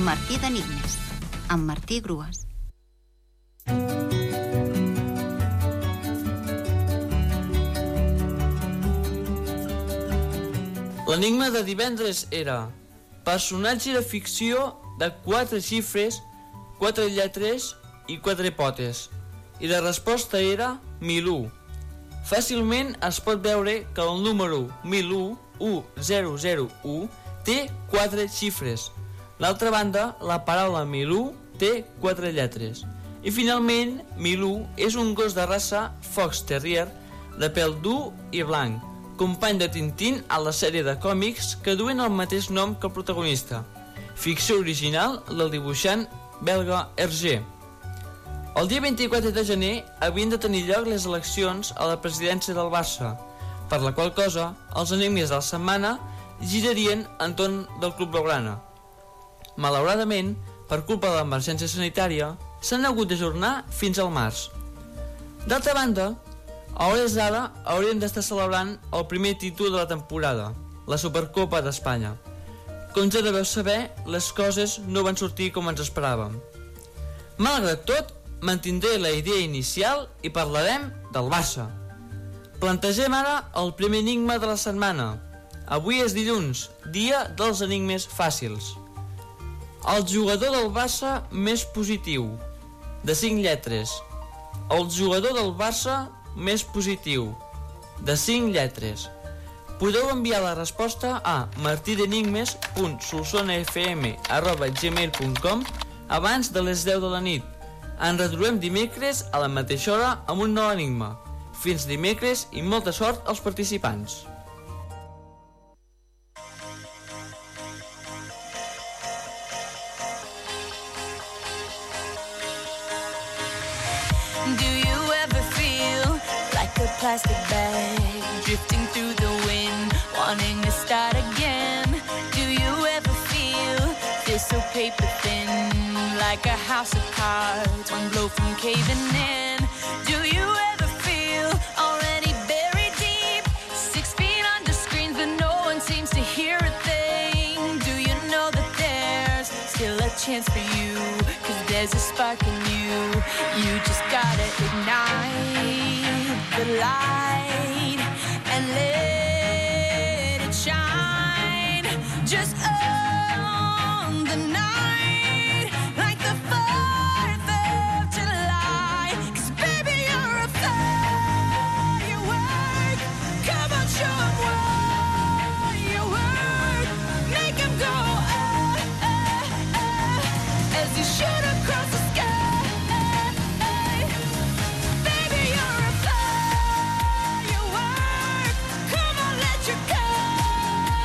Martí d'Enigmes, amb Martí Grues. L'enigma de divendres era personatge de ficció de quatre xifres, quatre lletres i quatre potes. I la resposta era 1001. Fàcilment es pot veure que el número 1001, 1001, té quatre xifres. L'altra banda, la paraula 1001 té quatre lletres. I finalment, 1001 és un gos de raça Fox Terrier de pèl dur i blanc, company de Tintín a la sèrie de còmics que duen el mateix nom que el protagonista. Ficció original del dibuixant belga Hergé. El dia 24 de gener havien de tenir lloc les eleccions a la presidència del Barça, per la qual cosa els enemics de la setmana girarien entorn del Club Blaugrana. Malauradament, per culpa de l'emergència sanitària, s'han hagut d'ajornar fins al març. D'altra banda, a hores d'ara haurien d'estar celebrant el primer títol de la temporada, la Supercopa d'Espanya. Com ja deveu saber, les coses no van sortir com ens esperàvem. Malgrat tot, mantindré la idea inicial i parlarem del Barça. Plantegem ara el primer enigma de la setmana. Avui és dilluns, dia dels enigmes fàcils. El jugador del Barça més positiu, de 5 lletres. El jugador del Barça més positiu, de 5 lletres. Podeu enviar la resposta a martidenigmes.solsonafm.gmail.com abans de les 10 de la nit. Ens retrobem dimecres a la mateixa hora amb un nou enigma. Fins dimecres i molta sort als participants. Do you ever feel like a plastic bag drifting through the wind, wanting to start again? Do you ever feel this so paper thin, like a house of cards, one blow from caving in? Do you ever feel already buried deep, six feet under screens, but no one seems to hear a thing? Do you know that there's still a chance for you? there's a spark in you. You just gotta ignite the light and let it shine. Just. oh.